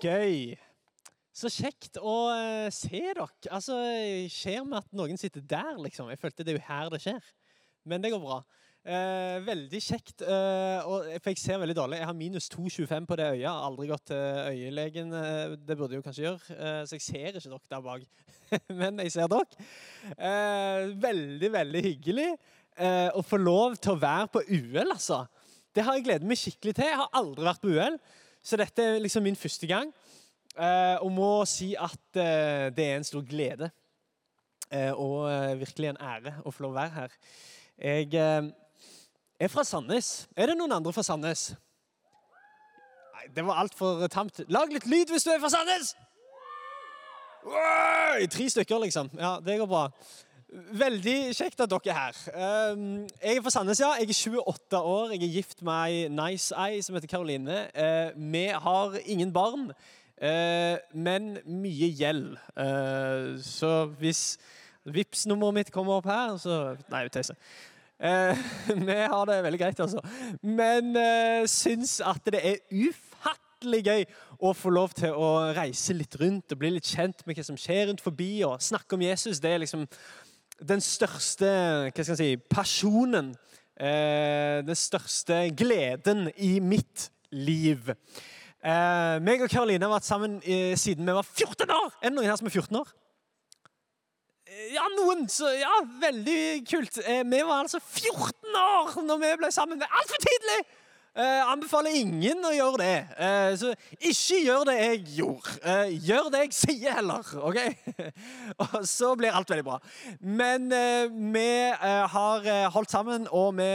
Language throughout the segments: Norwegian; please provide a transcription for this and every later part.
Gøy. Så kjekt å eh, se dere. Altså, skjer med at noen sitter der, liksom? Jeg følte det er jo her det skjer. Men det går bra. Eh, veldig kjekt. eh, og, for jeg ser veldig dårlig. Jeg har minus 2,25 på det øyet. Aldri gått til øyelegen. eh, det burde jeg jo kanskje gjøre. eh, så jeg ser ikke dere der bak. Men jeg ser dere. Eh, veldig, veldig hyggelig å få lov til å være på UL, altså. Det har jeg gledet meg skikkelig til. Jeg har aldri vært på UL, så dette er liksom min første gang. Eh, og må si at eh, det er en stor glede eh, og virkelig en ære å få lov å være her. Jeg er fra Sandnes. Er det noen andre fra Sandnes? Nei, det var altfor tamt. Lag litt lyd hvis du er fra Sandnes! Wow! tre stykker, liksom. Ja, det går bra. Veldig kjekt at dere er her. Um, jeg er fra Sandnes, ja. Jeg er 28 år. Jeg er gift med ei nice ei som heter Karoline. Uh, vi har ingen barn, uh, men mye gjeld. Uh, så hvis Vipps-nummeret mitt kommer opp her, så Nei, tøyser. Vi har det veldig greit, altså. Men uh, syns at det er ufattelig gøy å få lov til å reise litt rundt og bli litt kjent med hva som skjer rundt forbi, og snakke om Jesus. Det er liksom den største hva skal jeg si, pasjonen, eh, den største gleden i mitt liv. Eh, meg og Karoline har vært sammen eh, siden vi var 14 år. Er det noen her som er 14 år? Ja, noen. Så, ja, veldig kult. Vi var altså 14 år når vi ble sammen. Altfor tidlig! Eh, anbefaler ingen å gjøre det. Eh, så ikke gjør det jeg gjorde. Eh, gjør det jeg sier heller. ok? og så blir alt veldig bra. Men eh, vi eh, har eh, holdt sammen, og vi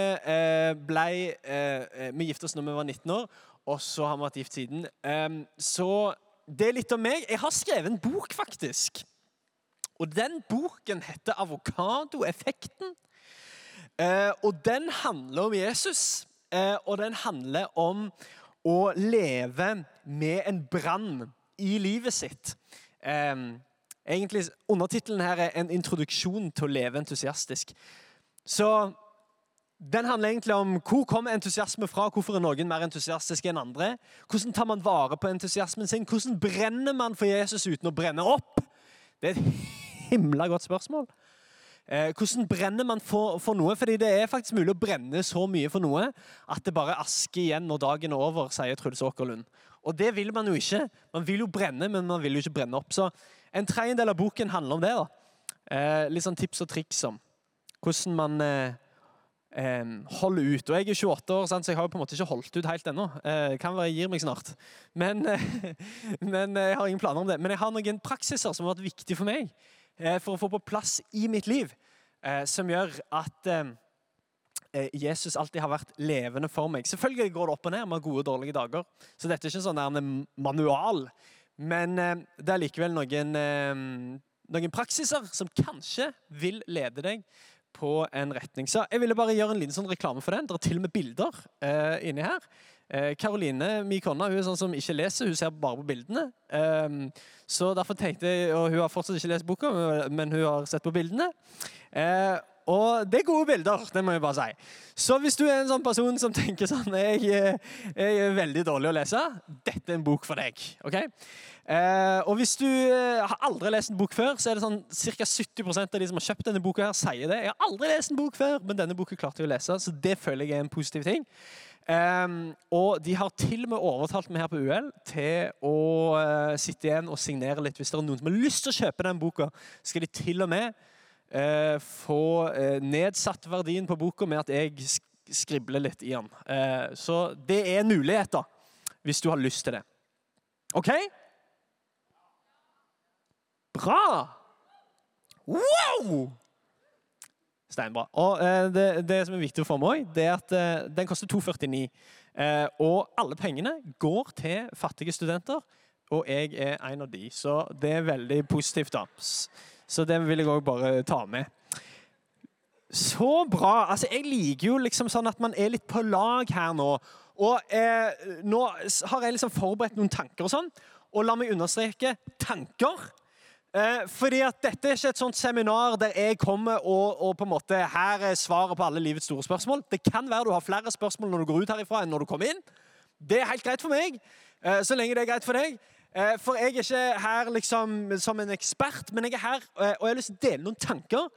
ble Vi giftet oss når vi var 19 år, og så har vi vært gift siden. Eh, så det er litt om meg. Jeg har skrevet en bok, faktisk. Og den boken heter 'Avokadoeffekten'. Og den handler om Jesus. Eh, og den handler om å leve med en brann i livet sitt. Egentlig, Undertittelen her er 'En introduksjon til å leve entusiastisk'. Så den handler egentlig om hvor kommer entusiasme fra, hvorfor er noen mer entusiastiske enn andre. Hvordan tar man vare på entusiasmen sin? Hvordan brenner man for Jesus uten å brenne opp? Det er et himla godt spørsmål. Eh, hvordan brenner man for, for, noe? Fordi det er faktisk mulig å brenne så mye for noe at det bare er aske igjen når dagen er over, sier Truls Åkerlund. Og det vil man jo ikke. Man vil jo brenne, men man vil jo ikke brenne opp. Så en tredjedel av boken handler om det. da. Eh, litt sånn tips og triks om hvordan man eh, eh, holder ut. Og jeg er 28 år, så jeg har jo på en måte ikke holdt ut helt ennå. Eh, kan være jeg gir meg snart. Men, eh, men jeg har ingen planer om det. Men jeg har noen praksiser som har vært viktige for meg eh, for å få på plass i mitt liv, eh, som gjør at eh, Jesus alltid har vært levende for meg. Selvfølgelig går det opp og ned med gode og dårlige dager, så dette er ikke en sånn manual. Men eh, det er likevel noen, eh, noen praksiser som kanskje vil lede deg på en retning. Så jeg ville bare gjøre en liten sånn reklame for den. Det er til og med bilder eh, inni her. Karoline, min kone, hun er sånn som ikke leser, hun ser bare på bildene. Um, så derfor tenkte jeg, og Hun har fortsatt ikke lest boka, men hun har sett på bildene. Uh, og det er gode bilder, det må jeg bare si. Så hvis du er en sånn person som tenker sånn jeg, jeg er veldig dårlig å lese, dette er en bok for deg. ok? Eh, og hvis du uh, har aldri lest en bok før, så er det sånn ca. 70% av de som har kjøpt denne boka, her sier det. Jeg har aldri lest en bok før, men denne boka klarte jeg å lese, så det føler jeg er en positiv ting. Og de har til og med overtalt meg her på UL til å uh, sitte igjen og signere litt. Hvis det er noen som har lyst til å kjøpe den boka, skal de til og med uh, få uh, nedsatt verdien på boka med at jeg skribler litt i den. så det er en mulighet, da, hvis du har lyst til det. OK? Bra! Wow! Steinbra. Og eh, det, det, som er viktig for meg, det er at eh, den koster 249. Eh, og alle pengene går til fattige studenter, og jeg er en av de. Så det er veldig positivt, da. Så det vil jeg òg bare ta med. Så bra. Altså, jeg liker jo liksom sånn at man er litt på lag her nå. Og eh, nå har jeg liksom forberedt noen tanker og sånn. Og la meg understreke tanker. Eh, fordi at Dette er ikke et sånt seminar der jeg kommer og, og, på en måte her er svaret på alle livets store spørsmål. Det kan være du har flere spørsmål når du går ut herifra enn når du kommer inn. Det er helt greit for meg, eh, så lenge det er greit for deg. Eh, For jeg er ikke her liksom som en ekspert, men jeg er her og jeg har lyst til å dele noen tanker.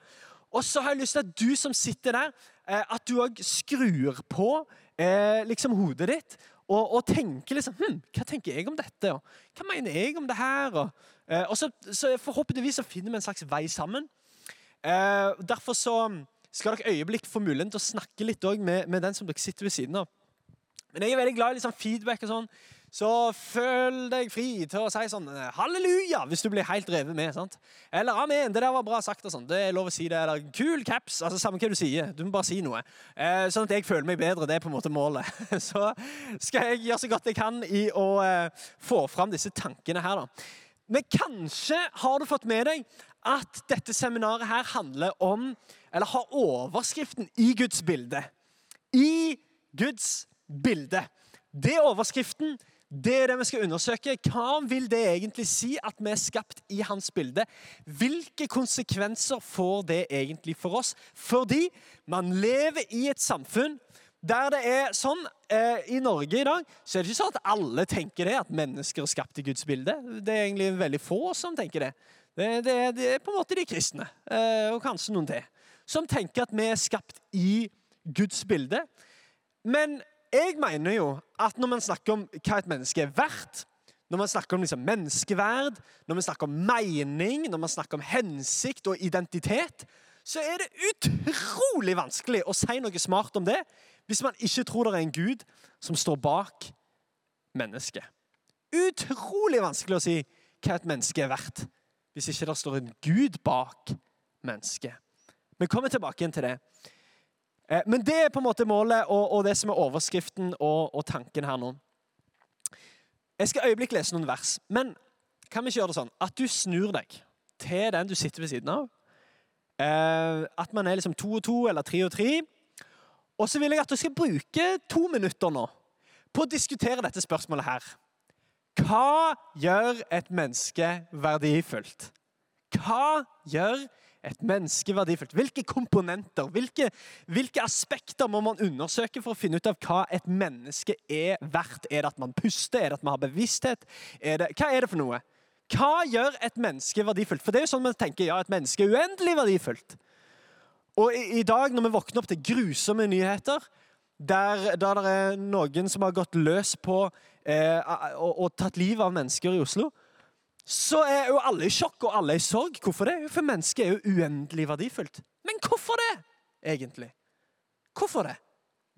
Og så har jeg lyst til at du som sitter der, at du òg skrur på liksom hodet ditt og, og tenker liksom hm, Hva tenker jeg om dette? Og hva mener jeg om det her? Og, og så, så forhåpentligvis så finner vi en slags vei sammen. Eh, derfor så skal dere øyeblikk få muligheten til å snakke litt med, med den som dere sitter ved siden av. Men jeg er veldig glad i liksom feedback og sånn. Så føl deg fri til å si sånn eh, halleluja hvis du blir helt revet med. sant? Eller amen, det der var bra sagt. og sånn. Det er lov å si det. Eller kul caps. altså Samme hva du sier. Du må bare si noe. Eh, sånn at jeg føler meg bedre. Det er på en måte målet. Så skal jeg gjøre så godt jeg kan i å eh, få fram disse tankene her, da. Men kanskje har du fått med deg at dette seminaret her handler om, eller har overskriften 'I Guds bilde'. I Guds bilde. Det er overskriften. Det er det vi skal undersøke. Hva vil det egentlig si at vi er skapt i hans bilde? Hvilke konsekvenser får det egentlig for oss? Fordi man lever i et samfunn der det er sånn eh, I Norge i dag så er det ikke sånn at alle tenker det, at mennesker er skapt i Guds bilde. Det er egentlig veldig få som tenker det. Det, det, det er på en måte de kristne, eh, og kanskje noen til, som tenker at vi er skapt i Guds bilde. Men jeg mener jo at når man snakker om hva et menneske er verdt, når man snakker om liksom menneskeverd, når man snakker om mening, når man snakker om hensikt og identitet, så er det utrolig vanskelig å si noe smart om det hvis man ikke tror det er en gud som står bak mennesket. Utrolig vanskelig å si hva et menneske er verdt hvis ikke det står en gud bak mennesket. Vi kommer tilbake igjen til det. Eh, Men det er på en måte målet og, og det som er overskriften og, og, tanken her nå. Jeg skal øyeblikk lese noen vers, men kan vi ikke gjøre det sånn at du snur deg til den du sitter ved siden av? Eh, at man er liksom to og to eller tre og tre. Og så vil jeg at du skal bruke to minutter nå på å diskutere dette spørsmålet her. Hva gjør et menneske verdifullt? Hva gjør et menneske verdifullt? Hvilke komponenter, hvilke, hvilke, aspekter må man undersøke for å finne ut av hva et menneske er verdt? Er det at man puster? Er det at man har bevissthet? Er det, hva er det for noe? Hva gjør et menneske verdifullt? For det er jo sånn man tenker, ja, et menneske er uendelig verdifullt. Og i, i dag, når vi våkner opp til grusomme nyheter, der, der det er noen som har gått løs på eh, og, og tatt livet av mennesker i Oslo, så er jo alle i sjokk og alle i sorg. Hvorfor det? For mennesket er jo uendelig verdifullt. Men hvorfor det, egentlig? Hvorfor det?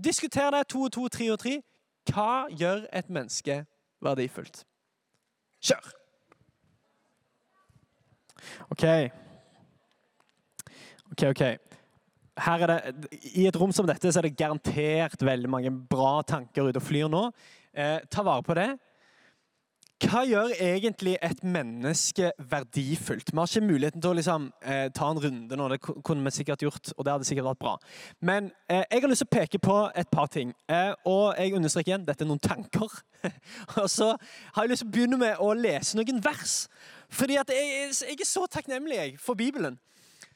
Diskuter det to og to, tre og tre. Hva gjør et menneske verdifullt? Kjør! OK. OK, OK. Her er det, I et rom som dette så er det garantert veldig mange bra tanker ute og flyr nå. Eh, ta vare på det. Hva gjør egentlig et menneske verdifullt? Vi har ikke muligheten til å liksom, eh, ta en runde nå, det kunne vi sikkert gjort, og det hadde sikkert vært bra. Men eh, jeg har lyst til å peke på et par ting. Eh, og jeg understreker igjen, dette er noen tanker. og så har jeg lyst til å begynne med å lese noen vers. Fordi jeg, jeg er så takknemlig for Bibelen.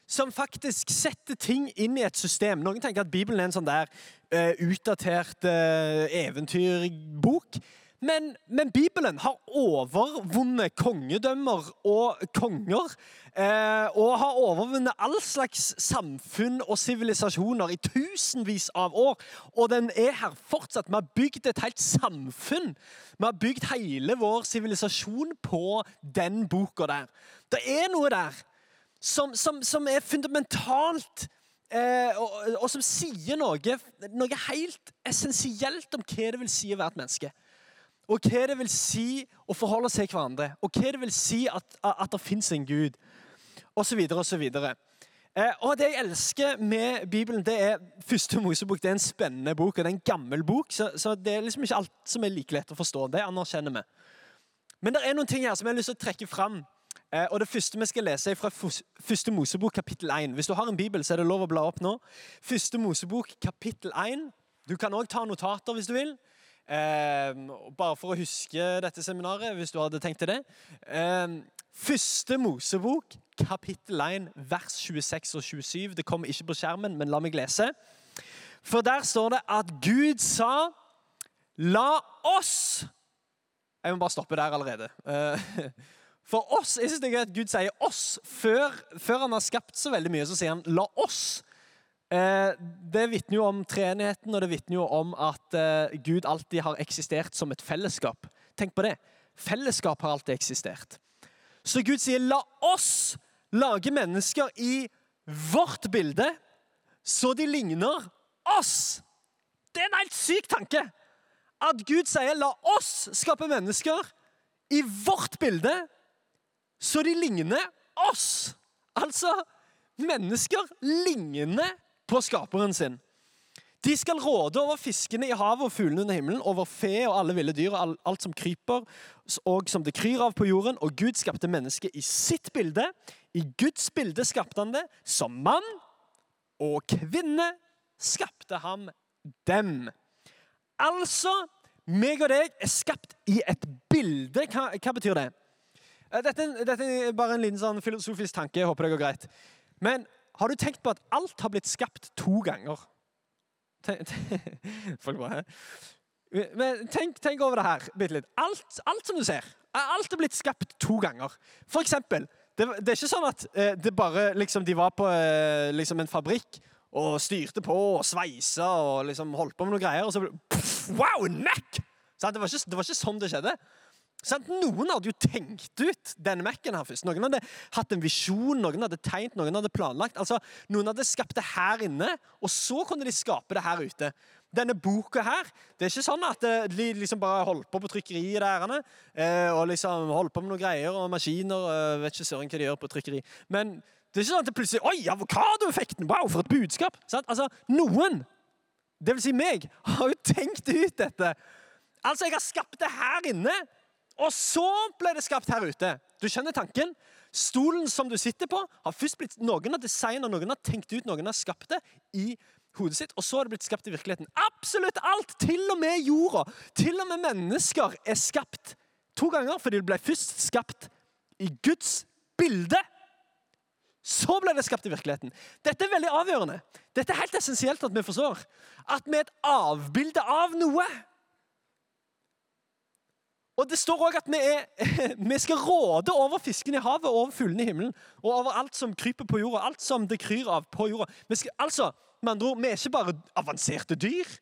Som faktisk setter ting inn i et system. Noen tenker at Bibelen er en sånn der uh, utdatert uh, eventyrbok. Men, men, Bibelen har overvunnet kongedømmer og konger. Eh, og har overvunnet all slags samfunn og sivilisasjoner i tusenvis av år. Og den er her fortsatt. Vi har bygd et helt samfunn. Vi har bygd hele vår sivilisasjon på den boka der. Det er noe der som, som, som er fundamentalt eh, og, og, som sier noe, noe helt essensielt om hva det vil si å være et menneske og hva det vil si å forholde seg til hverandre, og hva det vil si at, at det fins en Gud, osv. osv. Eh, og det jeg elsker med Bibelen, det er første Mosebok. Det er en spennende bok, og det er en gammel bok, så, så det er liksom ikke alt som er like lett å forstå. Det anerkjenner vi. Men det er noen ting her som jeg har lyst til å trekke fram. Eh, og Det første vi skal lese, er fra første Mosebok, kapittel 1. Hvis du har en bibel, så er det lov å bla opp nå. Første Mosebok, kapittel 1. Du kan òg ta notater hvis du vil. Eh, bare for å huske dette seminaret, hvis du hadde tenkt til det. Eh, første Mosebok, kapittel 1, vers 26 og 27. Det kommer ikke på skjermen, men la meg lese. For der står det at Gud sa La oss Jeg må bare stoppe der allerede. For oss, jeg synes det er gøy at Gud sier 'oss' før, før han har skapt så veldig mye. Så sier han 'la oss'. Eh, det vitner jo om treenigheten, og det vitner jo om at eh, Gud alltid har eksistert som et fellesskap. Tenk på det. Fellesskap har alltid eksistert. Så Gud sier 'la oss lage mennesker i vårt bilde, så de ligner oss'. Det er en helt syk tanke! At Gud sier 'la oss skape mennesker i vårt bilde', så de ligner oss. Altså, mennesker ligner på skaperen sin. De skal råde over fiskene i havet og fuglene under himmelen, over fe og alle ville dyr og alt som kryper og som det kryr av på jorden. Og Gud skapte mennesket i sitt bilde. I Guds bilde skapte han det. Som mann og kvinne skapte ham dem. Altså, meg og deg er skapt i et bilde. Hva, hva betyr det? Eh, dette, dette, er bare en liten sånn filosofisk tanke. Jeg håper det går greit. Men har du tenkt på at alt har blitt skapt to ganger? Folk bare Men tenk, tenk, over det her bitte litt. Alt, alt, som du ser, alt er blitt skapt to ganger. For eksempel, det, det er ikke sånn at eh, det bare liksom, de var på eh, liksom en fabrikk og styrte på og sveisa og liksom holdt på med noen greier, og så pff, Wow, neck! Det var, ikke, det var ikke sånn det skjedde. Sant? Noen hadde jo tenkt ut denne Mac-en her først. Noen hadde hatt en visjon, noen hadde tegnet, noen hadde planlagt. Altså, Noen hadde skapt det her inne, og så kunne de skape det her ute. Denne boka her Det er ikke sånn at eh, de liksom bare holdt på på trykkeriet der, eh, og liksom holdt på med noen greier og maskiner. og vet ikke søren hva de gjør på trykkeri. Men det er ikke sånn at det plutselig Oi, avokadoeffekten! Wow, for et budskap! Sant? Altså, Noen, det vil si meg, har jo tenkt ut dette. Altså, jeg har skapt det her inne. Og så ble det skapt her ute. Du skjønner tanken? Stolen som du sitter på, har først blitt noen har designet, noen har tenkt ut, noen har skapt det i hodet sitt, og så har det blitt skapt i virkeligheten. Absolutt alt! Til og med jorda, til og med mennesker, er skapt to ganger fordi det ble først skapt i Guds bilde. Så ble det skapt i virkeligheten. Dette er veldig avgjørende. Dette er helt essensielt at vi forstår. At vi er et avbilde av noe. Og Det står òg at vi, er, vi, skal råde over fisken i havet, over fuglene i himmelen og over alt som kryper på jorda. Alt som det kryr av på jorda. Vi skal, altså, med andre ord, vi er ikke bare avanserte dyr.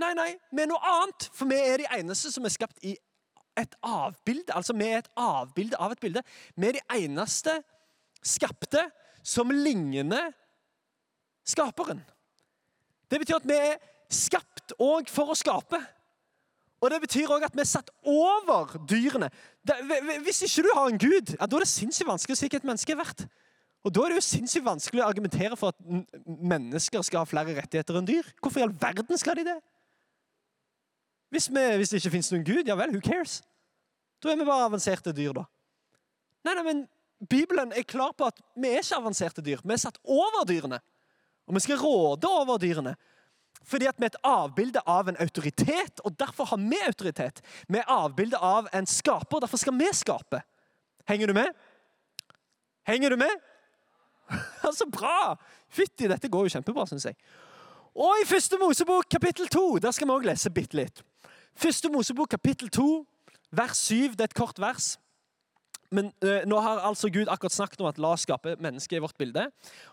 Nei, nei, vi er noe annet. For vi er de eneste som er skapt i et avbilde. Altså, vi er et avbilde av et bilde. Vi er de eneste skapte som ligner skaperen. Det betyr at vi er skapt òg for å skape. Og Det betyr òg at vi er satt over dyrene. Hvis ikke du har en gud, ja, da er det sinnssykt vanskelig å si hva et menneske er verdt. Og Da er det jo sinnssykt vanskelig å argumentere for at mennesker skal ha flere rettigheter enn dyr. Hvorfor i all verden skal de det? Hvis, vi, hvis det ikke fins noen gud, ja vel, who cares? Da er vi bare avanserte dyr, da. Nei, nei, men Bibelen er klar på at vi er ikke avanserte dyr. Vi er satt over dyrene. Og vi skal råde over dyrene. Fordi at vi er et avbilde av en autoritet, og derfor har vi autoritet. Vi er avbilde av en skaper, og derfor skal vi skape. Henger du med? Henger du med? Så bra! Fytti, dette går jo kjempebra, syns jeg. Og i Første Mosebok kapittel 2, der skal vi òg lese bitte litt. Første Mosebok kapittel 2, vers 7. Det er et kort vers. Men uh, nå har altså Gud akkurat snakket om at la oss skape mennesket i vårt bilde.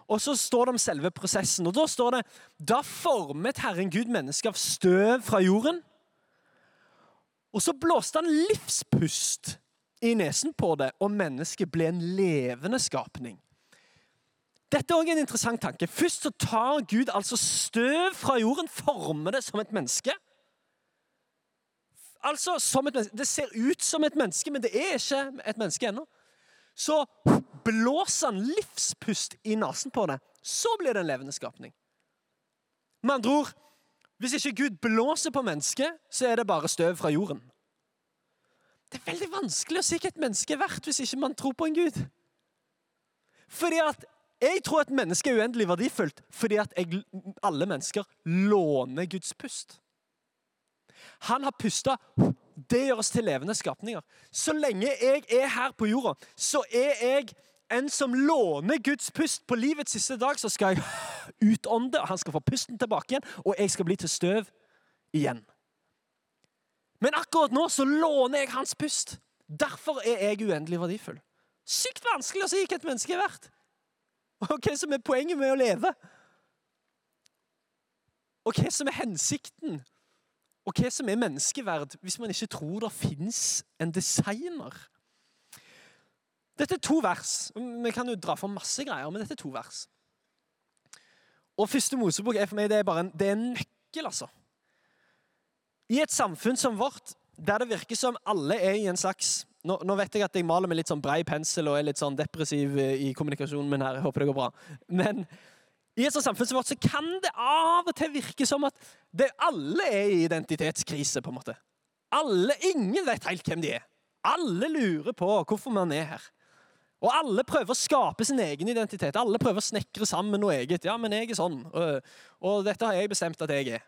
Og så står det om selve prosessen. Og Da står det da formet Herren Gud mennesket av støv fra jorden. Og så blåste han livspust i nesen på det, og mennesket ble en levende skapning. Dette er også en interessant tanke. Først så tar Gud altså støv fra jorden, former det som et menneske. Altså, som et menneske. Det ser ut som et menneske, men det er ikke et menneske ennå. Så blåser han livspust i nesen på det. Så blir det en levende skapning. Med andre ord, hvis ikke Gud blåser på mennesket, så er det bare støv fra jorden. Det er veldig vanskelig å si hva et menneske er verdt hvis ikke man tror på en Gud. Fordi at Jeg tror at menneske er uendelig verdifullt fordi at jeg, alle mennesker låner Guds pust. Han har pusta. Det gjør oss til levende skapninger. Så lenge jeg er her på jorda, så er jeg en som låner Guds pust på livets siste dag. Så skal jeg utånde, og han skal få pusten tilbake igjen, og jeg skal bli til støv igjen. Men akkurat nå så låner jeg hans pust. Derfor er jeg uendelig verdifull. Sykt vanskelig å si hva et menneske er verdt. Og hva som er poenget med å leve. Og hva som er hensikten, og hva som er menneskeverd, hvis man ikke tror det fins en designer. Dette er to vers. Vi kan jo dra for masse greier, men dette er to vers. Og Første Mosebok er for meg det er bare en, det er en nøkkel, altså. I et samfunn som vårt, der det virker som alle er i en slags nå, nå, vet jeg at jeg maler med litt sånn brei pensel og er litt sånn depressiv eh, i kommunikasjonen min her. Jeg håper det går bra. Men i et sånt samfunn som vårt så kan det av og til virke som at det, alle er i identitetskrise. på en måte. Alle, Ingen vet helt hvem de er. Alle lurer på hvorfor man er her. Og alle prøver å skape sin egen identitet. Alle prøver å snekre sammen noe eget. Ja, men jeg er sånn, og, og dette har jeg bestemt at jeg er.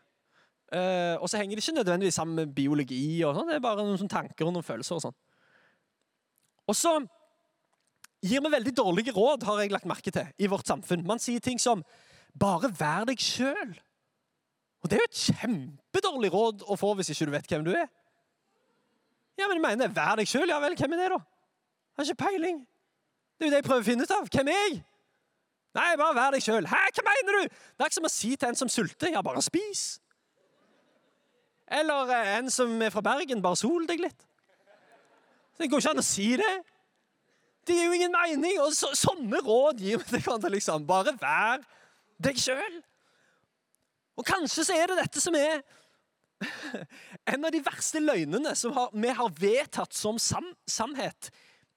Uh, og så henger det ikke nødvendigvis sammen med biologi. og sånn, Det er bare noen tanker og noen følelser. og sånn. Og så gir vi veldig dårlige råd, har jeg lagt merke til, i vårt samfunn. Man sier ting som 'bare vær deg sjøl'. Og det er jo et kjempedårlig råd å få hvis ikke du vet hvem du er. Ja, men jeg mener, Vær deg sjøl. Ja vel, hvem er det, da? Jeg har ikke peiling. Det er jo det jeg prøver å finne ut av. Hvem er jeg? Nei, bare vær deg sjøl. Hæ, hva mener du? Det er ikke som å si til en som sulter, ja, bare spis. Eller eh, en som er fra Bergen, bare sol deg litt. Det går ikke an å si det. Det gir jo ingen mening. Og så, sånne råd gir vi til hverandre. liksom. Bare vær deg sjøl. Og kanskje så er det dette som er en av de verste løgnene som har, vi har vedtatt som sam, sannhet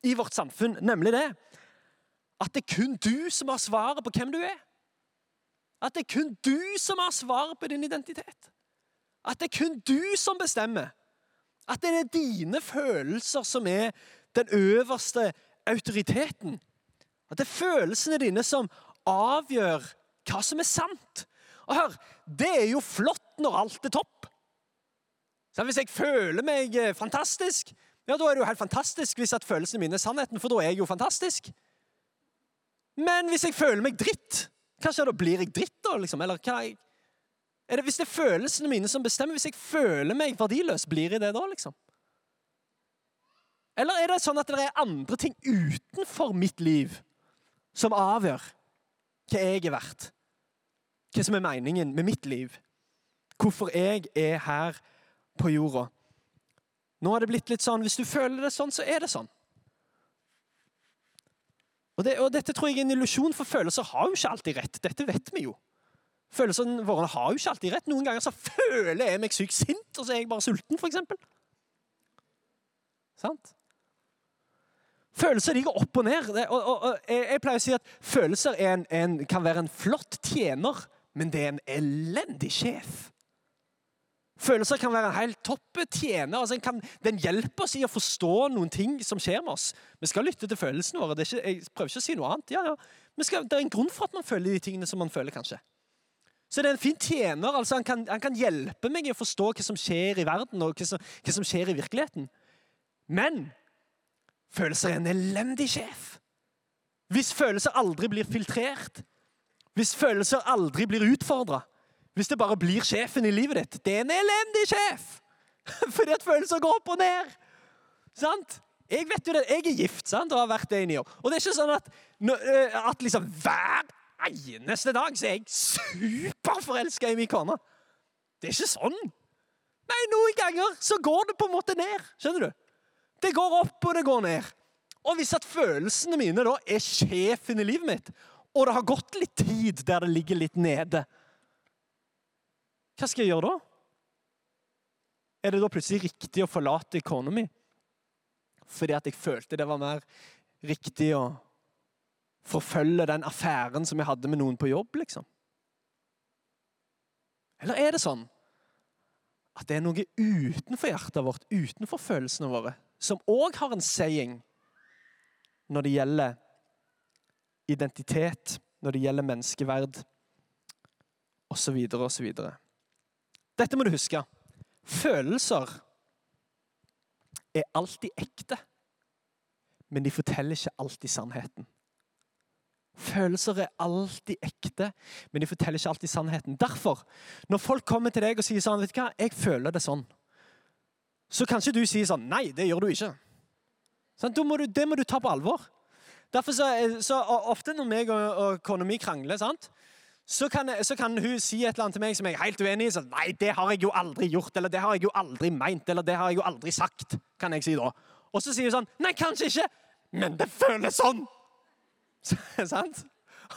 i vårt samfunn, nemlig det at det er kun du som har svaret på hvem du er. At det er kun du som har svaret på din identitet. At det er kun du som bestemmer. At det er dine følelser som er den øverste autoriteten. At det er følelsene dine som avgjør hva som er sant. Og hør, Det er jo flott når alt er topp. Så hvis jeg føler meg eh, fantastisk, ja, da er det jo helt fantastisk hvis at følelsene mine er sannheten, for da er jeg jo fantastisk. Men hvis jeg føler meg dritt, hva skjer da? Blir jeg dritt da? liksom? Eller hva, er det, hvis det er følelsene mine som bestemmer, hvis jeg føler meg verdiløs, blir jeg det da, liksom? Eller er det sånn at det er andre ting utenfor mitt liv som avgjør hva jeg er verdt? Hva som er meningen med mitt liv? Hvorfor jeg er her på jorda? Nå har det blitt litt sånn hvis du føler det sånn, så er det sånn. Og, det, og Dette tror jeg er en illusjon, for følelser har jo ikke alltid rett. Dette vet vi jo. Følelsene våre har jo ikke alltid rett. Noen ganger så føler jeg meg sykt sint, og så er jeg bare sulten, f.eks. Sant? Følelser ligger opp og ned. Og, og, og, jeg pleier å si at følelser en, en, kan være en flott tjener, men det er en elendig sjef. Følelser kan være en helt topp tjener. Altså kan, den hjelper oss i å forstå noen ting som skjer med oss. Vi skal lytte til følelsene våre. Ikke, jeg prøver ikke å si noe annet. Ja, ja. Skal, det er en grunn for at man føler de tingene som man føler, kanskje. Så det er en fin tjener. altså han kan, han kan, hjelpe meg i å forstå hva som skjer i verden, og hva som, hva som skjer i virkeligheten. Men følelser er en elendig sjef. Hvis følelser aldri blir filtrert, hvis følelser aldri blir utfordra, hvis det bare blir sjefen i livet ditt Det er en elendig sjef! Fordi at følelser går opp og ned. Sant? Jeg vet jo det, jeg er gift sant? og har vært det i ni år. Og det er ikke sånn at, eh, at liksom hver eneste dag så er jeg superforelska i min kone. Det er ikke sånn. Nei, noen ganger så går det på en måte ned. Skjønner du? Det går opp, og det går ned. Og hvis at følelsene mine da er sjefen i livet mitt, og det har gått litt tid der det ligger litt nede, hva skal jeg gjøre da? Er det da plutselig riktig å forlate kona mi? Fordi at jeg følte det var mer riktig å forfølge den affæren som jeg hadde med noen på jobb, liksom? Eller er det sånn at det er noe utenfor hjertet vårt, utenfor følelsene våre, som òg har en saying når det gjelder identitet, når det gjelder menneskeverd, osv., osv. Dette må du huske. Følelser er alltid ekte, men de forteller ikke alltid sannheten. Følelser er alltid ekte, men de forteller ikke alltid sannheten. Derfor, når folk kommer til deg og sier sånn, vet du hva, jeg føler det sånn, så kan ikke du si sånn Nei, det gjør du ikke. Sånn, må du, det må du ta på alvor. Derfor så, så Ofte når meg og, og kona mi krangler, sant? Så kan, så kan, hun si et eller annet til meg som jeg er helt uenig i. Så, nei, det har jeg jo aldri gjort, eller det har jeg jo aldri meint, eller det har jeg jo aldri sagt. kan jeg si da. Og så sier hun sånn Nei, kanskje ikke, men det føles sånn! Sant?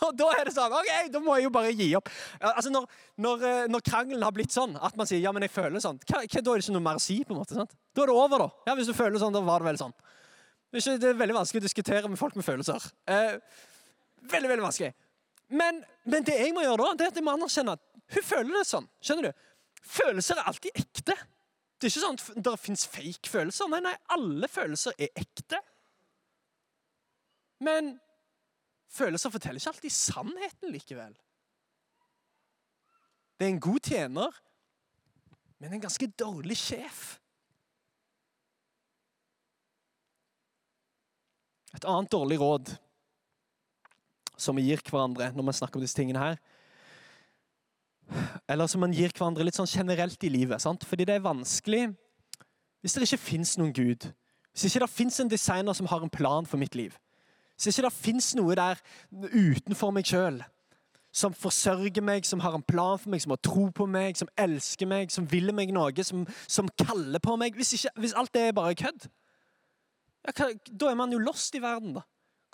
Og da er det sånn OK, da må jeg jo bare gi opp. Altså, Når, når, eh, når krangelen har blitt sånn at man sier ja, men jeg føler sånn, hva, hva, da er det ikke noe mer å si. på en måte, sant? Da er det over, da. Ja, Hvis du føler sånn, da var det vel sånn. Det er, ikke, det er veldig vanskelig å diskutere med folk med følelser. Eh, veldig, veldig vanskelig. Men, men, det jeg må gjøre da, det er at jeg må anerkjenne at hun føler det sånn. Skjønner du? Følelser er alltid ekte. Det er ikke sånn at det fins fake følelser. Nei, nei, alle følelser er ekte. Men følelser forteller ikke alltid sannheten likevel. Det er en god tjener, men en ganske dårlig sjef. Et annet dårlig råd som vi gir hverandre når vi snakker om disse tingene her, eller som man gir hverandre litt sånn generelt i livet. Sant? Fordi det er vanskelig hvis det ikke fins noen Gud. Hvis ikke det fins en designer som har en plan for mitt liv. Hvis ikke det fins noe der utenfor meg sjøl som forsørger meg, som har en plan for meg, som har tro på meg, som elsker meg, som vil meg noe, som, som kaller på meg Hvis, ikke, hvis alt det er bare kødd, ja, da er man jo lost i verden. da.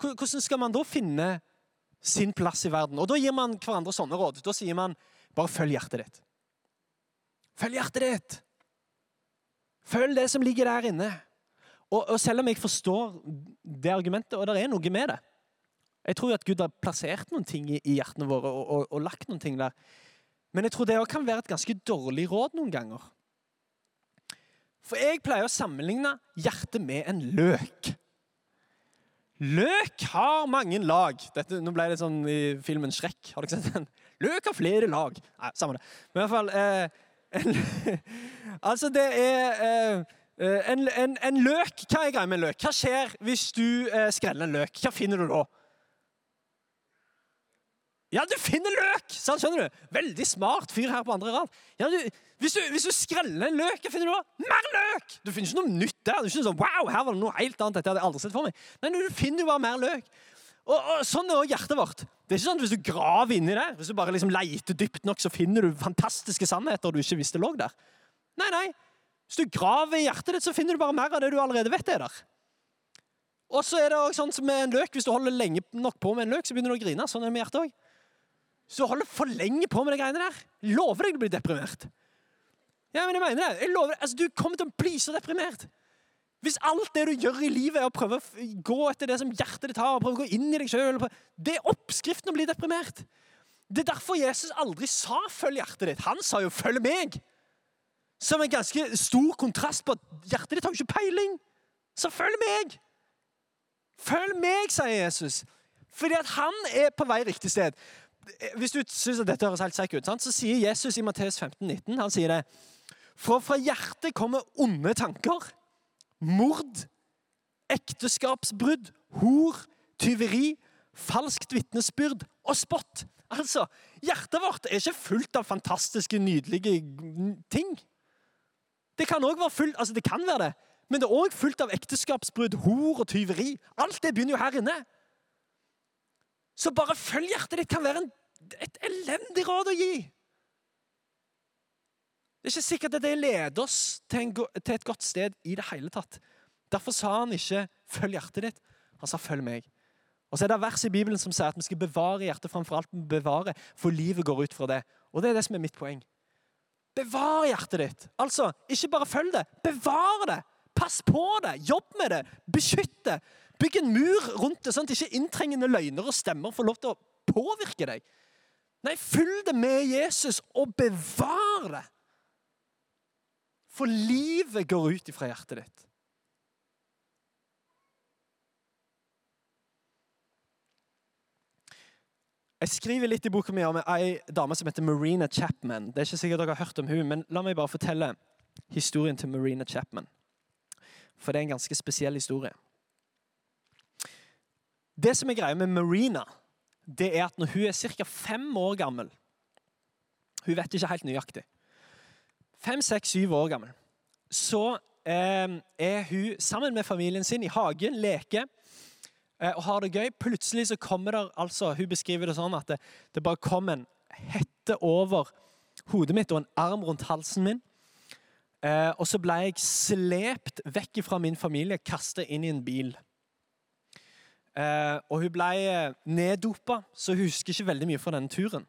Hvordan skal man da finne sin plass i verden? Og Da gir man hverandre sånne råd. Da sier man bare følg hjertet ditt. Følg hjertet ditt! Følg det som ligger der inne. Og, og, selv om jeg forstår det argumentet, og det er noe med det Jeg tror at Gud har plassert noen ting i, hjertene våre og, og, og, lagt noen ting der. Men jeg tror det kan være et ganske dårlig råd noen ganger. For jeg pleier å sammenligne hjertet med en løk. Løk har mange lag. Dette, nå ble det sånn i filmen Shrek. Har dere sett den? Løk har flere lag. Nei, samme det. Men i hvert fall eh, en, Altså, det er eh, en, en, en, løk Hva er greia med en løk? Hva skjer hvis du eh, skreller en løk? Hva finner du da? Ja, du finner løk! Sant, skjønner du? Veldig smart fyr her på andre rad. Ja, du, hvis, du, hvis, du, skreller en løk, hva finner du da? Mer løk! Du finner ikke noe nytt der. Du finner sånn, wow, her var det noe helt annet. Dette hadde jeg aldri sett for meg. Nei, du finner jo bare mer løk. Og, og Sånn er også hjertet vårt. Det er ikke sånn at Hvis du graver inni det, hvis du bare liksom leiter dypt nok, så finner du fantastiske sannheter du ikke visste lå der. Nei, nei. Hvis du graver i hjertet ditt, så finner du bare mer av det du allerede vet er der. Og så er det også sånn som med en løk. Hvis du holder lenge nok på med en løk, så begynner du å grine. Sånn er det med hjertet òg. Hvis du holder for lenge på med de greiene der, lover deg du blir deprimert. Ja, men jeg mener det. Jeg lover, altså, Du kommer til å bli så deprimert. Hvis alt det du gjør i livet, er å prøve å gå etter det som hjertet ditt har, og prøve å gå inn i deg selv, Det er oppskriften å bli deprimert. Det er derfor Jesus aldri sa 'følg hjertet ditt'. Han sa jo 'følg meg'. Som en ganske stor kontrast på at hjertet ditt har ikke peiling. Så følg meg! Følg meg, sier Jesus. Fordi at han er på vei riktig sted. Hvis du syns dette høres helt sekk ut, så sier Jesus i Matteus 15, 19, han sier det For fra hjertet kommer onde tanker, mord, ekteskapsbrudd, hor, tyveri, falskt vitnesbyrd og spott. Altså, Hjertet vårt er ikke fullt av fantastiske, nydelige ting. Det kan også være fullt, altså det kan være det, men det er òg fullt av ekteskapsbrudd, hor og tyveri. Alt det begynner jo her inne. Så bare følg hjertet ditt kan være en, et elendig råd å gi. Det er ikke sikkert at det leder oss til, en, til, et godt sted i det hele tatt. Derfor sa han ikke 'følg hjertet ditt', han sa 'følg meg'. Og så er det vers i Bibelen som sier at vi skal bevare hjertet framfor alt vi bevarer, for livet går ut fra det. Og det er det som er mitt poeng. Bevar hjertet ditt. Altså, ikke bare følg det, bevar det. Pass på det, jobb med det, beskytt det. Bygg en mur rundt det, sånn at ikke inntrengende løgner og stemmer får lov til å påvirke deg. Nei, følg det med Jesus og bevar det. For livet går ut ifra hjertet ditt. Jeg skriver litt i boka mi om ei dame som heter Marina Chapman. Det er ikke sikkert dere har hørt om hun, men La meg bare fortelle historien til Marina Chapman. For det er en ganske spesiell historie. Det som er greia med Marina, det er at når hun er ca. fem år gammel Hun vet ikke helt nøyaktig. Fem, seks, syv år gammel. Så eh, er hun sammen med familien sin i hagen, leker og har det gøy. Plutselig så kommer det altså, Hun beskriver det sånn at det, det bare kom en hette over hodet mitt og en arm rundt halsen min. Eh, og så ble jeg slept vekk fra min familie, kastet inn i en bil. Eh, og hun ble eh, neddopa, så hun husker ikke veldig mye fra denne turen.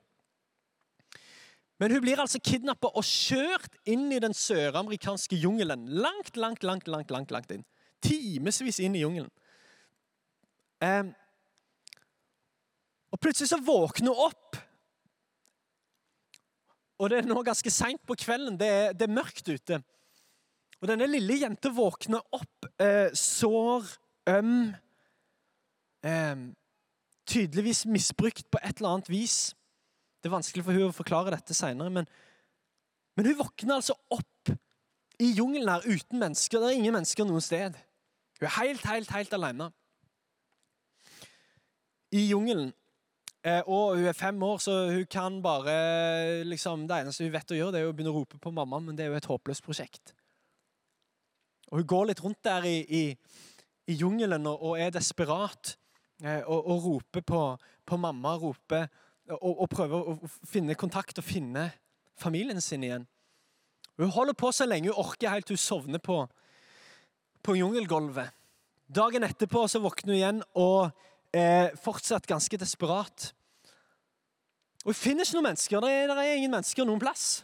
Men hun blir altså kidnappa og kjørt inn i den søramerikanske jungelen. Langt, langt, langt, langt, langt, langt inn. Timevis inn i jungelen. Og plutselig så våkner hun opp. Og det er nå ganske seint på kvelden. Det er, det er, mørkt ute. Og denne lille jenta våkner opp eh, sår, øm eh, Tydeligvis misbrukt på et eller annet vis. Det er vanskelig for hun å forklare dette seinere, men, men, hun våkner altså opp i jungelen her uten mennesker. Det er ingen mennesker noe sted. Hun er helt, helt, helt alene. I jungelen. Eh, og hun er fem år, så hun kan bare liksom, Det eneste hun vet å gjøre, det er å begynne å rope på mamma, men det er jo et håpløst prosjekt. Og Hun går litt rundt der i, i, i jungelen og, og, er desperat. Eh, og, og roper på, på mamma, roper og, og, prøver å finne kontakt og finne familien sin igjen. Hun holder på så lenge hun orker, helt til hun sovner på, på jungelgulvet. Dagen etterpå så våkner hun igjen og er fortsatt ganske desperat. Og Hun finner ikke noen mennesker. Det er, det er ingen mennesker noen plass.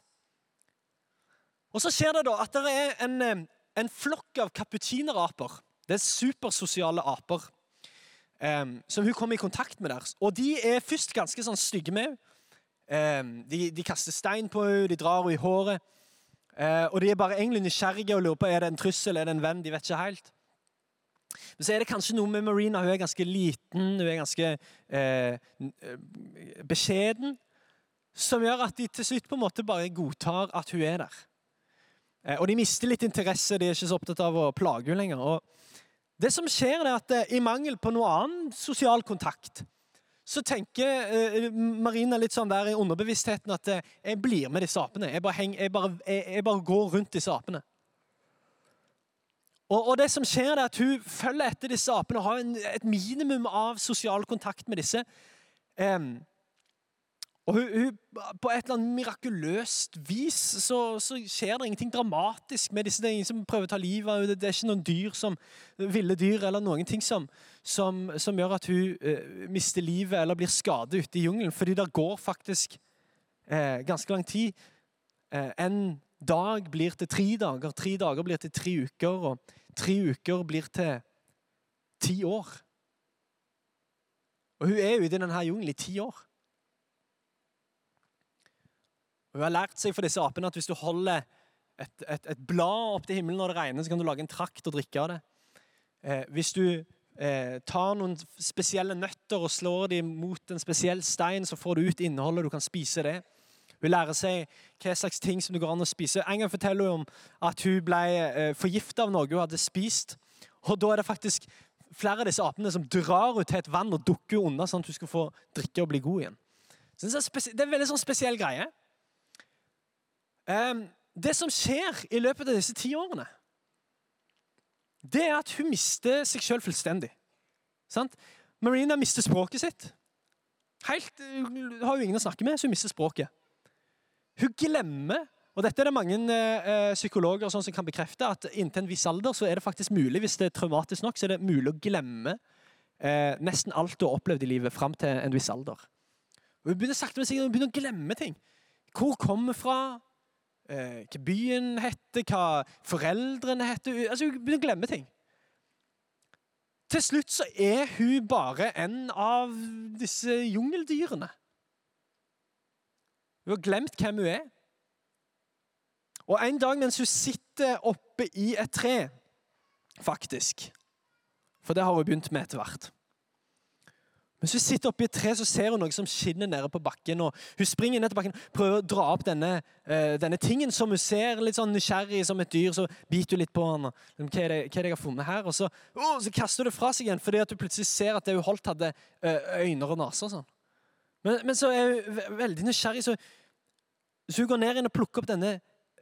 Og Så skjer det da at det er en, eh, en flokk av kaputineraper. Det er supersosiale aper eh, som hun kommer i kontakt med der. Og de er først ganske sånn stygge med henne. Eh, de, de, kaster stein på henne, de drar henne i håret. Eh, og de er bare egentlig nysgjerrige og lurer på er det en trussel er det en venn. De vet ikke helt. Men så er det kanskje noe med Marina. Hun er ganske liten, hun er ganske eh, beskjeden. Som gjør at de til slutt på en måte bare godtar at hun er der. Eh, og de mister litt interesse. De er ikke så opptatt av å plage henne lenger. Og det som skjer, er at eh, i mangel på noe annen sosial kontakt, så tenker eh, Marina litt sånn der i underbevisstheten at eh, jeg blir med disse apene. Jeg bare, heng, jeg bare, jeg, jeg bare går rundt disse apene. Og, og, det som skjer er at Hun følger etter disse apene og har en, et minimum av sosial kontakt med disse. Um, og hun, hun, På et eller annet mirakuløst vis så, så, skjer det ingenting dramatisk med disse. Det er ingen som prøver å ta livet av det. Det er ikke noen dyr som, ville dyr eller noen ting som, som, som gjør at hun eh, mister livet eller blir skadet ute i jungelen. Fordi det går faktisk eh, ganske lang tid. Eh, en dag blir til tre dager, tre dager blir til tre uker, og tre uker blir til ti år. Og hun er ute i denne jungelen i ti år. Og Hun har lært seg for disse apene at hvis du holder et, et, et blad opp til himmelen når det regner, så kan du lage en trakt og drikke av det. Eh, hvis du eh, tar noen spesielle nøtter og slår dem mot en spesiell stein, så får du ut innholdet, du kan spise det. Hun lærer seg hva slags ting som det går an å spise. En gang forteller hun om at hun ble eh, forgifta av noe hun hadde spist. Og Da er det faktisk flere av disse apene som drar ut til et vann og dukker unna, sånn at hun skal få drikke og bli god igjen. Så det er en veldig sånn spesiell greie. Det som skjer i løpet av disse ti årene, det er at hun mister seg sjøl fullstendig. Sant? Marina mister språket sitt. Helt, hun har jo ingen å snakke med, så hun mister språket. Hun glemmer og dette er det mange eh, psykologer sånn som kan bekrefte, at inntil en viss alder så er det faktisk mulig, hvis det er traumatisk nok, så er det mulig å glemme eh, nesten alt du har opplevd i livet fram til en viss alder. Hun begynner sakte, men sikkert hun begynner å glemme ting. Hvor kommer fra? eh, hva byen heter, hva foreldrene heter. Altså, Hun begynner å glemme ting. Til slutt så er hun bare en av disse jungeldyrene. Hun har glemt hvem hun er. Og en dag mens hun sitter oppe i et tre, faktisk For det har hun begynt med etter hvert mens hun sitter oppe i et tre, så ser hun noe som skinner nede på bakken. og Hun springer ned til bakken prøver å dra opp denne, uh, denne tingen som hun ser, litt sånn nysgjerrig som et dyr. Så biter hun litt på den. Og, hva er det, hva er det jeg har funnet her? Og så, oh, så kaster hun det fra seg igjen fordi at hun plutselig ser at det hun holdt, hadde uh, øyne og nese. Sånn. Men, men, så er hun veldig nysgjerrig, så, så, hun går ned inn og plukker opp denne,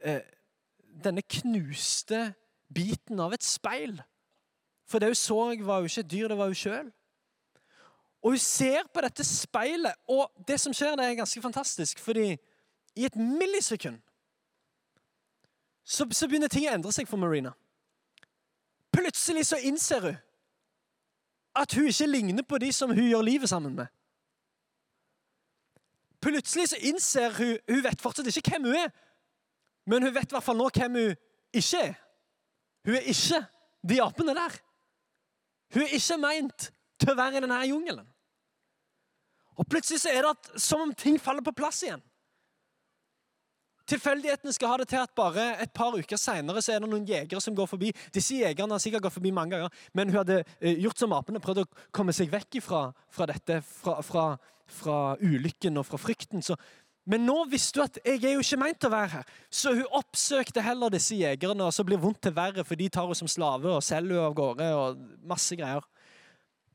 uh, denne knuste biten av et speil. For det hun så, var jo ikke et dyr, det var hun sjøl. Og hun ser på dette speilet, og det som skjer, det er ganske fantastisk. fordi i et millisekund så, så begynner ting å endre seg for Marina. Plutselig så innser hun at hun ikke ligner på de som hun gjør livet sammen med. Plutselig så innser hun Hun vet fortsatt ikke hvem hun er, men hun vet i hvert fall nå hvem hun ikke er. Hun er ikke de apene der. Hun er ikke meint til å være i denne jungelen. Og plutselig så er det at, som om ting faller på plass igjen. Tilfeldighetene skal ha det til at bare et par uker seinere er det noen jegere som går forbi. Disse jegerne har sikkert gått forbi mange ganger, men hun hadde eh, gjort som apene, prøvd å komme seg vekk fra, fra dette, fra, fra, fra, ulykken og fra frykten. Så, men nå visste hun at jeg er jo ikke meint til å være her. Så hun oppsøkte heller disse jegerne, og så blir vondt til verre, for de tar henne som slave og selger henne av gårde. og masse greier.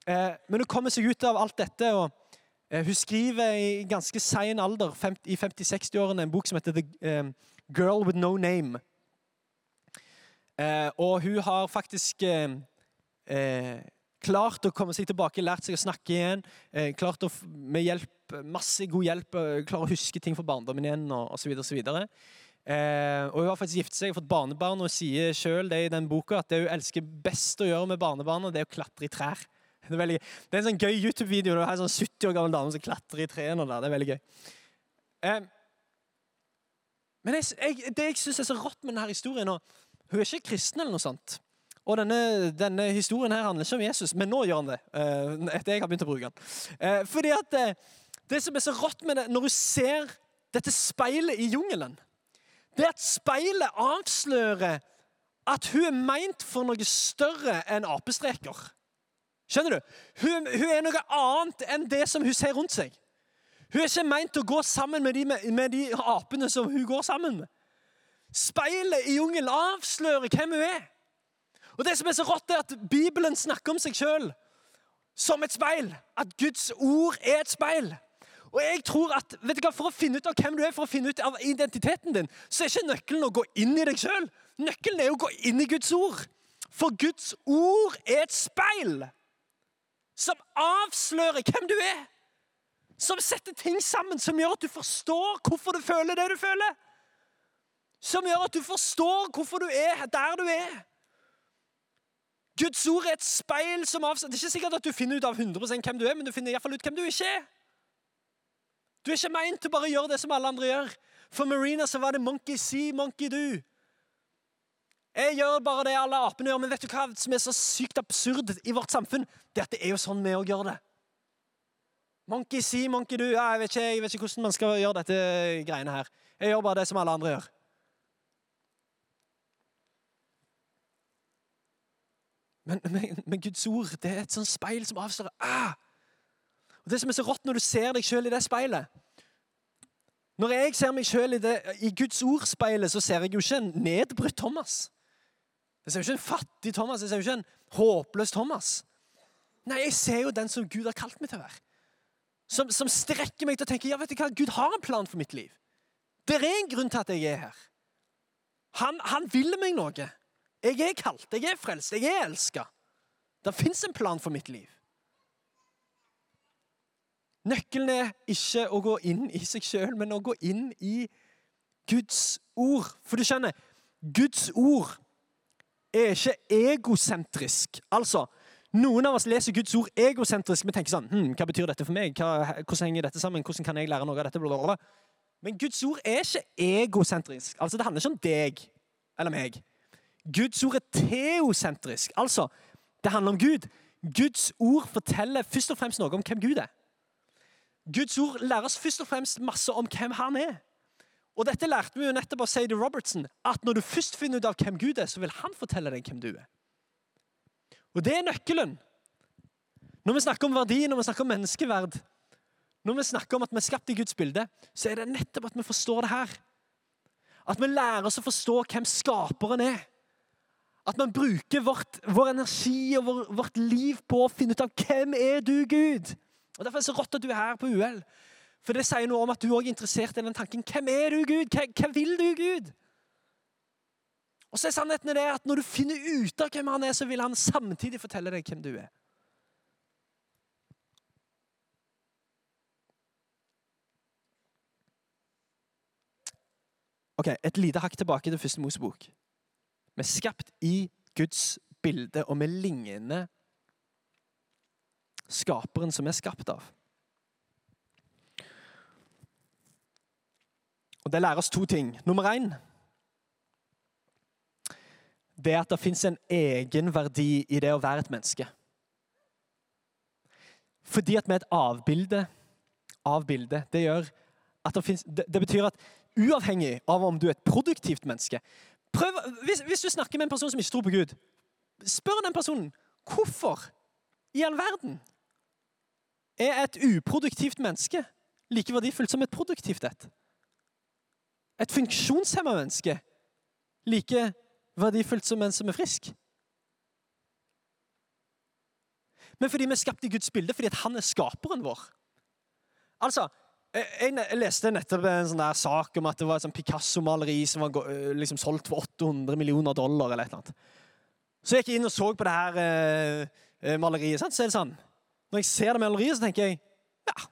Eh, men hun kommer seg ut av alt dette. og hun skriver i ganske sein alder, i 50-60-årene, en bok som heter The um, Girl With No Name. Eh, og hun har faktisk eh, klart å komme seg tilbake, lært seg å snakke igjen. klart å med hjelp, masse god hjelp klare å huske ting fra barndommen igjen og osv. Eh, og hun har faktisk giftet seg og fått barnebarn og sier selv det i den boka at det hun elsker best å gjøre med barnebarna, det er å klatre i trær. Det er, veldig, det er en sånn gøy YouTube-video. Det er en sånn 70 år gammel dame som klatrer i trærne. Det er veldig gøy. Um, men jeg, jeg, det jeg syns er så rått med denne historien og Hun er ikke kristen, eller noe sånt. Og denne, denne, historien her handler ikke om Jesus, men nå gjør han det. Uh, etter jeg har begynt å bruke den. Uh, fordi at eh, det som er så rått med det, når du ser dette speilet i jungelen, det er at speilet avslører at hun er meint for noe større enn apestreker. Skjønner du? Hun, hun, er noe annet enn det som hun ser rundt seg. Hun er ikke meint å gå sammen med de, med de apene som hun går sammen med. Speilet i jungelen avslører hvem hun er. Og det som er så rått, er at Bibelen snakker om seg sjøl som et speil. At Guds ord er et speil. Og jeg tror at vet du hva, For å finne ut av hvem du er, for å finne ut av identiteten din, så er ikke nøkkelen å gå inn i deg sjøl. Nøkkelen er å gå inn i Guds ord. For Guds ord er et speil som avslører hvem du er. Som setter ting sammen som gjør at du forstår hvorfor du føler det du føler. Som gjør at du forstår hvorfor du er der du er. Guds ord er et speil som avslører Det er ikke sikkert at du finner ut av 100 hvem du er, men du finner i fall ut hvem du ikke er. Du er ikke meint til bare å gjøre det som alle andre gjør. For Marina så var det monkey see, monkey do. Jeg gjør bare det alle apene gjør, men vet du hva som er så sykt absurd i vårt samfunn? Det er at det er jo sånn vi òg gjør det. Monkey see, monkey. Ja, jeg, vet ikke, jeg vet ikke hvordan man skal gjøre dette greiene her. Jeg gjør bare det som alle andre gjør. Men, men, men Guds ord det er et sånt speil som avslører ah! Og Det som er så rått når du ser deg sjøl i det speilet Når jeg ser meg sjøl i, i Guds ord-speilet, så ser jeg jo ikke en nedbrutt Thomas. Jeg ser jo ikke en fattig Thomas, jeg ser jo ikke en håpløs Thomas. Nei, jeg ser jo den som Gud har kalt meg til å være. Som, som strekker meg til å tenke ja, vet du hva, Gud har en plan for mitt liv. Det er en grunn til at jeg er her. Han, han vil meg noe. Jeg er kalt, jeg er frelst, jeg er elska. Det fins en plan for mitt liv. Nøkkelen er ikke å gå inn i seg sjøl, men å gå inn i Guds ord. For du skjønner, Guds ord er ikke egosentrisk. Altså, noen av oss leser Guds ord egosentrisk. Vi tenker sånn hm, Hva betyr dette for meg? Hva, hvordan henger dette sammen? Hvordan kan jeg lære noe av dette? Blablabla. Men Guds ord er ikke egosentrisk. Altså, Det handler ikke om deg eller meg. Guds ord er teosentrisk. Altså, det handler om Gud. Guds ord forteller først og fremst noe om hvem Gud er. Guds ord lærer oss først og fremst masse om hvem han er. Og dette lærte vi jo nettopp av Sadie Robertson, at når du først finner ut av hvem Gud er, så vil han fortelle deg hvem du er. Og det er nøkkelen. Når vi snakker om verdi, når vi snakker om menneskeverd, når vi snakker om at vi er skapt i Guds bilde, så er det nettopp at vi forstår det her. At vi lærer oss å forstå hvem skaperen er. At man bruker vårt, vår energi og vår, vårt liv på å finne ut av hvem er du, Gud. Og Derfor er det så rått at du er her på UL. For det sier noe om at du òg er interessert i den tanken. Hvem er du, Gud? Hva, hva vil du, Gud? Og så er sannheten det at Når du finner ut av hvem han er, så vil han samtidig fortelle deg hvem du er. Ok, Et lite hakk tilbake til første Mosebok. Vi er skapt i Guds bilde, og vi ligner skaperen som vi er skapt av. Og Det lærer oss to ting. Nummer én det er at det fins en egenverdi i det å være et menneske. Fordi at vi er et avbilde av bildet. Det, det, finnes, det, det betyr at uavhengig av om du er et produktivt menneske prøv, hvis, hvis, du snakker med en person som ikke tror på Gud, spør den personen hvorfor i all verden er et uproduktivt menneske like verdifullt som et produktivt et. Et funksjonshemma menneske like verdifullt som en som er frisk. Men fordi vi er skapt i Guds bilde, fordi han er skaperen vår. Altså, jeg leste nettopp en sånn der sak om at det var et sånn Picasso-maleri som var liksom solgt for 800 millioner dollar. eller noe. Så jeg gikk inn og så på det her eh, maleriet. Sant? Så er det sånn, Når jeg ser det maleriet, så tenker jeg ja,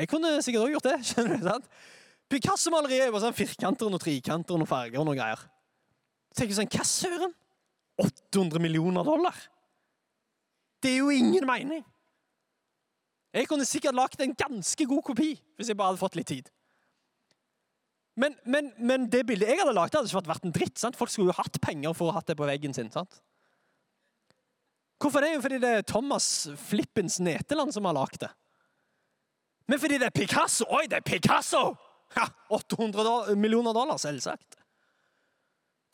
jeg kunne sikkert òg gjort det. skjønner du, sant? Picasso-maleriet er bare sånn firkanter og noen trikanter og noen farger. og noen greier. Så tenker sånn, Hva søren? 800 millioner dollar? Det er jo ingen mening. Jeg kunne sikkert lagd en ganske god kopi hvis jeg bare hadde fått litt tid. Men, men, men det bildet jeg hadde lagd, hadde ikke vært en dritt. sant? Folk skulle jo hatt penger for å ha det på veggen sin. sant? Hvorfor det? Jo, Fordi det er Thomas Flippens Neteland som har lagd det. Men fordi det er Picasso! Oi, det er Picasso! Ja, 800 millioner dollar, selvsagt.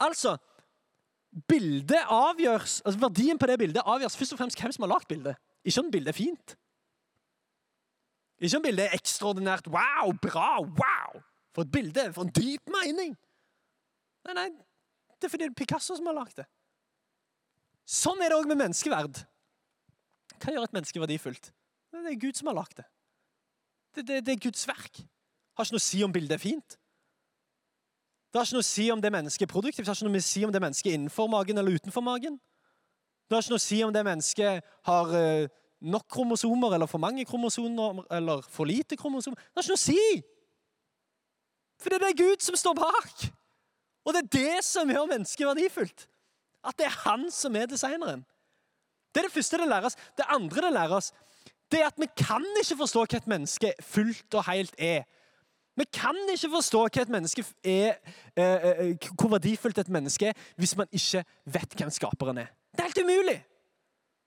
Altså, bildet avgjørs, altså Verdien på det bildet avgjøres først og fremst hvem som har lagd bildet. Ikke om bildet er fint. Ikke om bildet er ekstraordinært wow, bra, wow! For et bilde, for en dyp mening! Nei, nei, det er fordi det er Picasso som har lagd det. Sånn er det òg med menneskeverd. Hva gjør et menneske verdifullt? Det er Gud som har lagd det. Det, det. det, er Guds verk. Har ikke noe å si om bildet er fint. Det har ikke noe å si om det mennesket er produktivt, det har ikke noe å si om det mennesket er innenfor magen eller utenfor magen. Det har ikke noe å si om det mennesket har uh, nok kromosomer eller for mange kromosomer eller for lite kromosomer. Det har ikke noe å si! For det er Gud som står bak. Og det er det som gjør mennesket verdifullt. At det er han som er designeren. Det er det første det læres. Det andre det læres, det er at vi kan ikke forstå hva et menneske fullt og helt er. Vi kan ikke forstå hva et menneske er, eh, eh, hvor verdifullt et menneske er hvis man ikke vet hvem skaperen er. Det er helt umulig!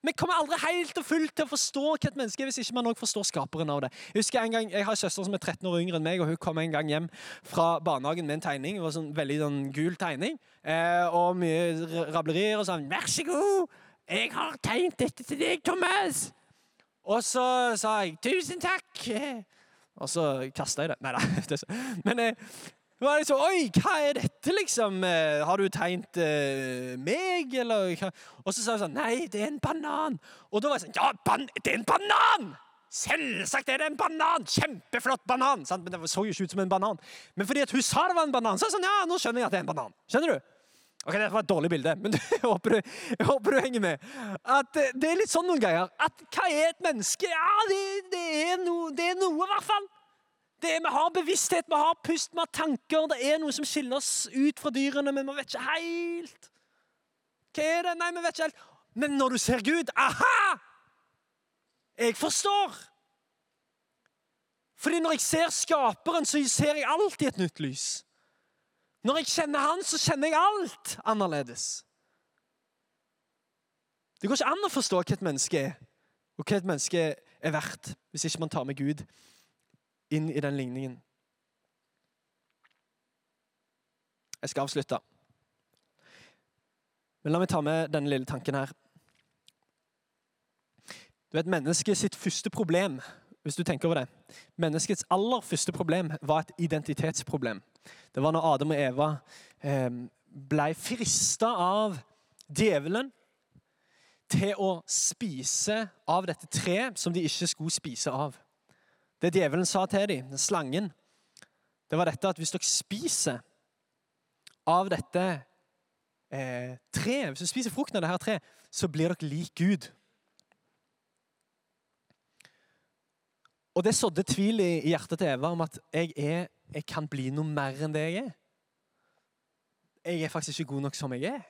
Vi kommer aldri helt og fullt til å forstå hva et menneske er hvis ikke man også forstår skaperen av det. Jeg husker en gang, jeg har en søster som er 13 år yngre enn meg, og hun kom en gang hjem fra barnehagen med en tegning. Det var sånn veldig sånn gul tegning. Eh, og mye rablerier og sånn 'Vær så god, jeg har tegnet dette til deg, Thomas.' Og så sa jeg 'Tusen takk'. Og så kasta jeg det. Nei da. Men jeg var liksom, Oi, hva er dette, liksom? Eh, har du tegnet uh, meg, eller hva? Og så sa hun sånn Nei, det er en banan. Og da var jeg sånn Ja, det er en banan! Selvsagt er det en banan! Kjempeflott banan! Men det så jo ikke ut som en banan. Men fordi at hun sa det var en banan, så er det sånn Ja, nå skjønner jeg at det er en banan. Skjønner du? Ok, Det var et dårlig bilde, men jeg håper, du, jeg håper du henger med. At det, det er litt sånn noen ganger. At hva er et menneske? Ja, det, det er noe, det er noe, i hvert fall. Det, vi har bevissthet, vi har pust, vi har tanker. Det er noe som skiller oss ut fra dyrene, men vi vet ikke helt. Hva er det? Nei, vi vet ikke helt. Men når du ser Gud Aha! Jeg forstår. Fordi når jeg ser Skaperen, så ser jeg alltid et nytt lys. Når jeg kjenner Han, så kjenner jeg alt annerledes. Det går ikke an å forstå hva et menneske er, og hva et menneske er verdt, hvis ikke man tar med Gud inn i den ligningen. Jeg skal avslutte. Men la meg ta med denne lille tanken her. Du vet, Mennesket sitt første problem hvis du tenker over det, Menneskets aller første problem var et identitetsproblem. Det var når Adam og Eva eh, ble frista av djevelen til å spise av dette treet som de ikke skulle spise av. Det djevelen sa til dem, slangen, det var dette at hvis dere spiser av dette eh, treet, hvis dere spiser frukten av dette treet, så blir dere lik Gud. Og det sådde tvil i hjertet til Eva om at jeg, er, jeg kan bli noe mer enn det jeg er. Jeg er faktisk ikke god nok som jeg er.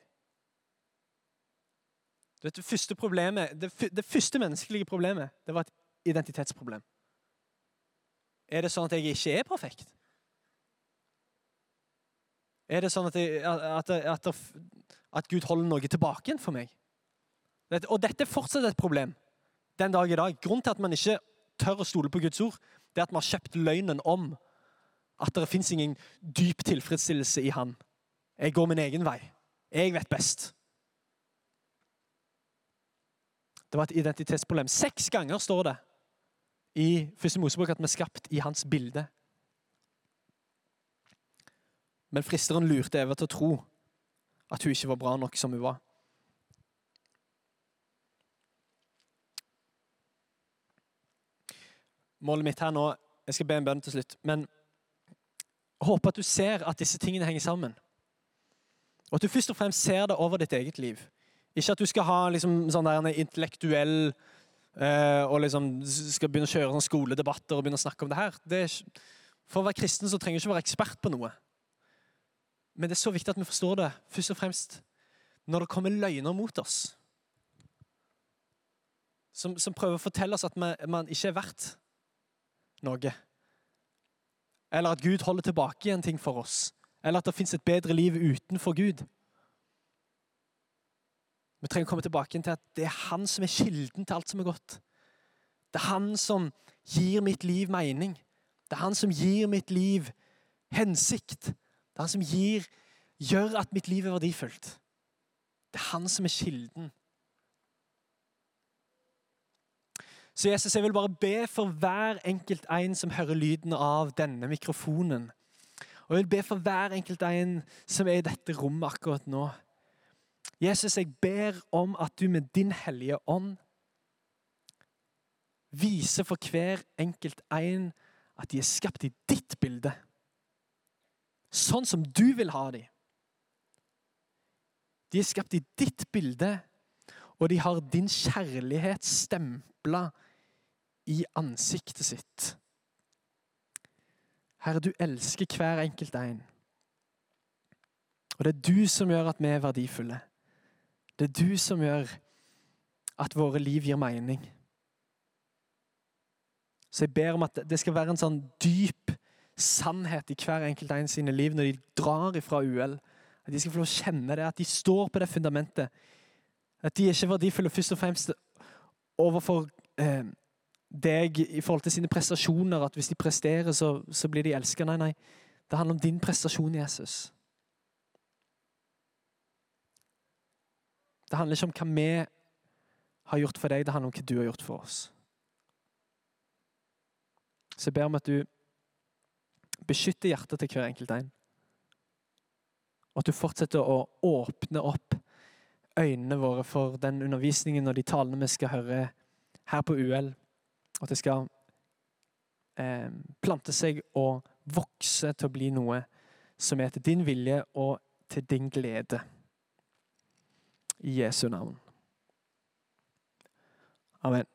Du vet, det, første problemet, det, det første menneskelige problemet det var et identitetsproblem. Er det sånn at jeg ikke er perfekt? Er det sånn at, jeg, at, at, at Gud holder noe tilbake igjen for meg? Og dette er fortsatt et problem den dag i dag. Grunnen til at man ikke tør å stole på Guds ord, det er at man har kjøpt løgnen om at det fins ingen dyp tilfredsstillelse i Han. Jeg går min egen vei. Jeg vet best. Det var et identitetsproblem. Seks ganger står det i første Mosebok at vi er skapt i hans bilde. Men fristeren lurte Eva til å tro at hun ikke var bra nok som hun var. Målet mitt her nå Jeg skal be en bønn til slutt. Men håper at du ser at disse tingene henger sammen. Og at du først og fremst ser det over ditt eget liv. Ikke at du skal ha liksom, sånn der en intellektuell eh, og liksom skal begynne å kjøre sånn skoledebatter og begynne å snakke om det her. Det er, for å være kristen så trenger du ikke være ekspert på noe. Men det er så viktig at vi forstår det først og fremst når det kommer løgner mot oss. Som, som prøver å fortelle oss at man ikke er verdt noe. Eller at Gud holder tilbake igjen ting for oss. Eller at det fins et bedre liv utenfor Gud. Vi trenger å komme tilbake til at det er han som er kilden til alt som er godt. Det er han som gir mitt liv mening. Det er han som gir mitt liv hensikt. Det er han som gir, gjør at mitt liv er verdifullt. Det er han som er kilden Så Jesus, jeg vil bare be for hver enkelt en som hører lyden av denne mikrofonen. Og jeg vil be for hver enkelt en som er i dette rommet akkurat nå. Jesus, jeg ber om at du med din hellige ånd viser for hver enkelt en at de er skapt i ditt bilde. Sånn som du vil ha dem. De er skapt i ditt bilde, og de har din kjærlighet stempla i ansiktet sitt. Herre, du elsker hver enkelt en. Og det er du som gjør at vi er verdifulle. Det er du som gjør at våre liv gir mening. Så jeg ber om at det skal være en sånn dyp sannhet i hver enkelt en sine liv når de drar ifra UL. At de skal få lov å kjenne det, at de står på det fundamentet. At de er ikke verdifulle først og fremst overfor eh, deg i forhold til sine prestasjoner, at hvis de presterer, så, så blir de elska. Nei, nei. Det handler om din prestasjon, Jesus. Det handler ikke om hva vi har gjort for deg, det handler om hva du har gjort for oss. Så jeg ber om at du beskytter hjertet til hver enkelt en. Og at du fortsetter å åpne opp øynene våre for den undervisningen og de talene vi skal høre her på UL. At det skal eh, plante seg og vokse til å bli noe som er til din vilje og til din glede. I Jesu navn. Amen.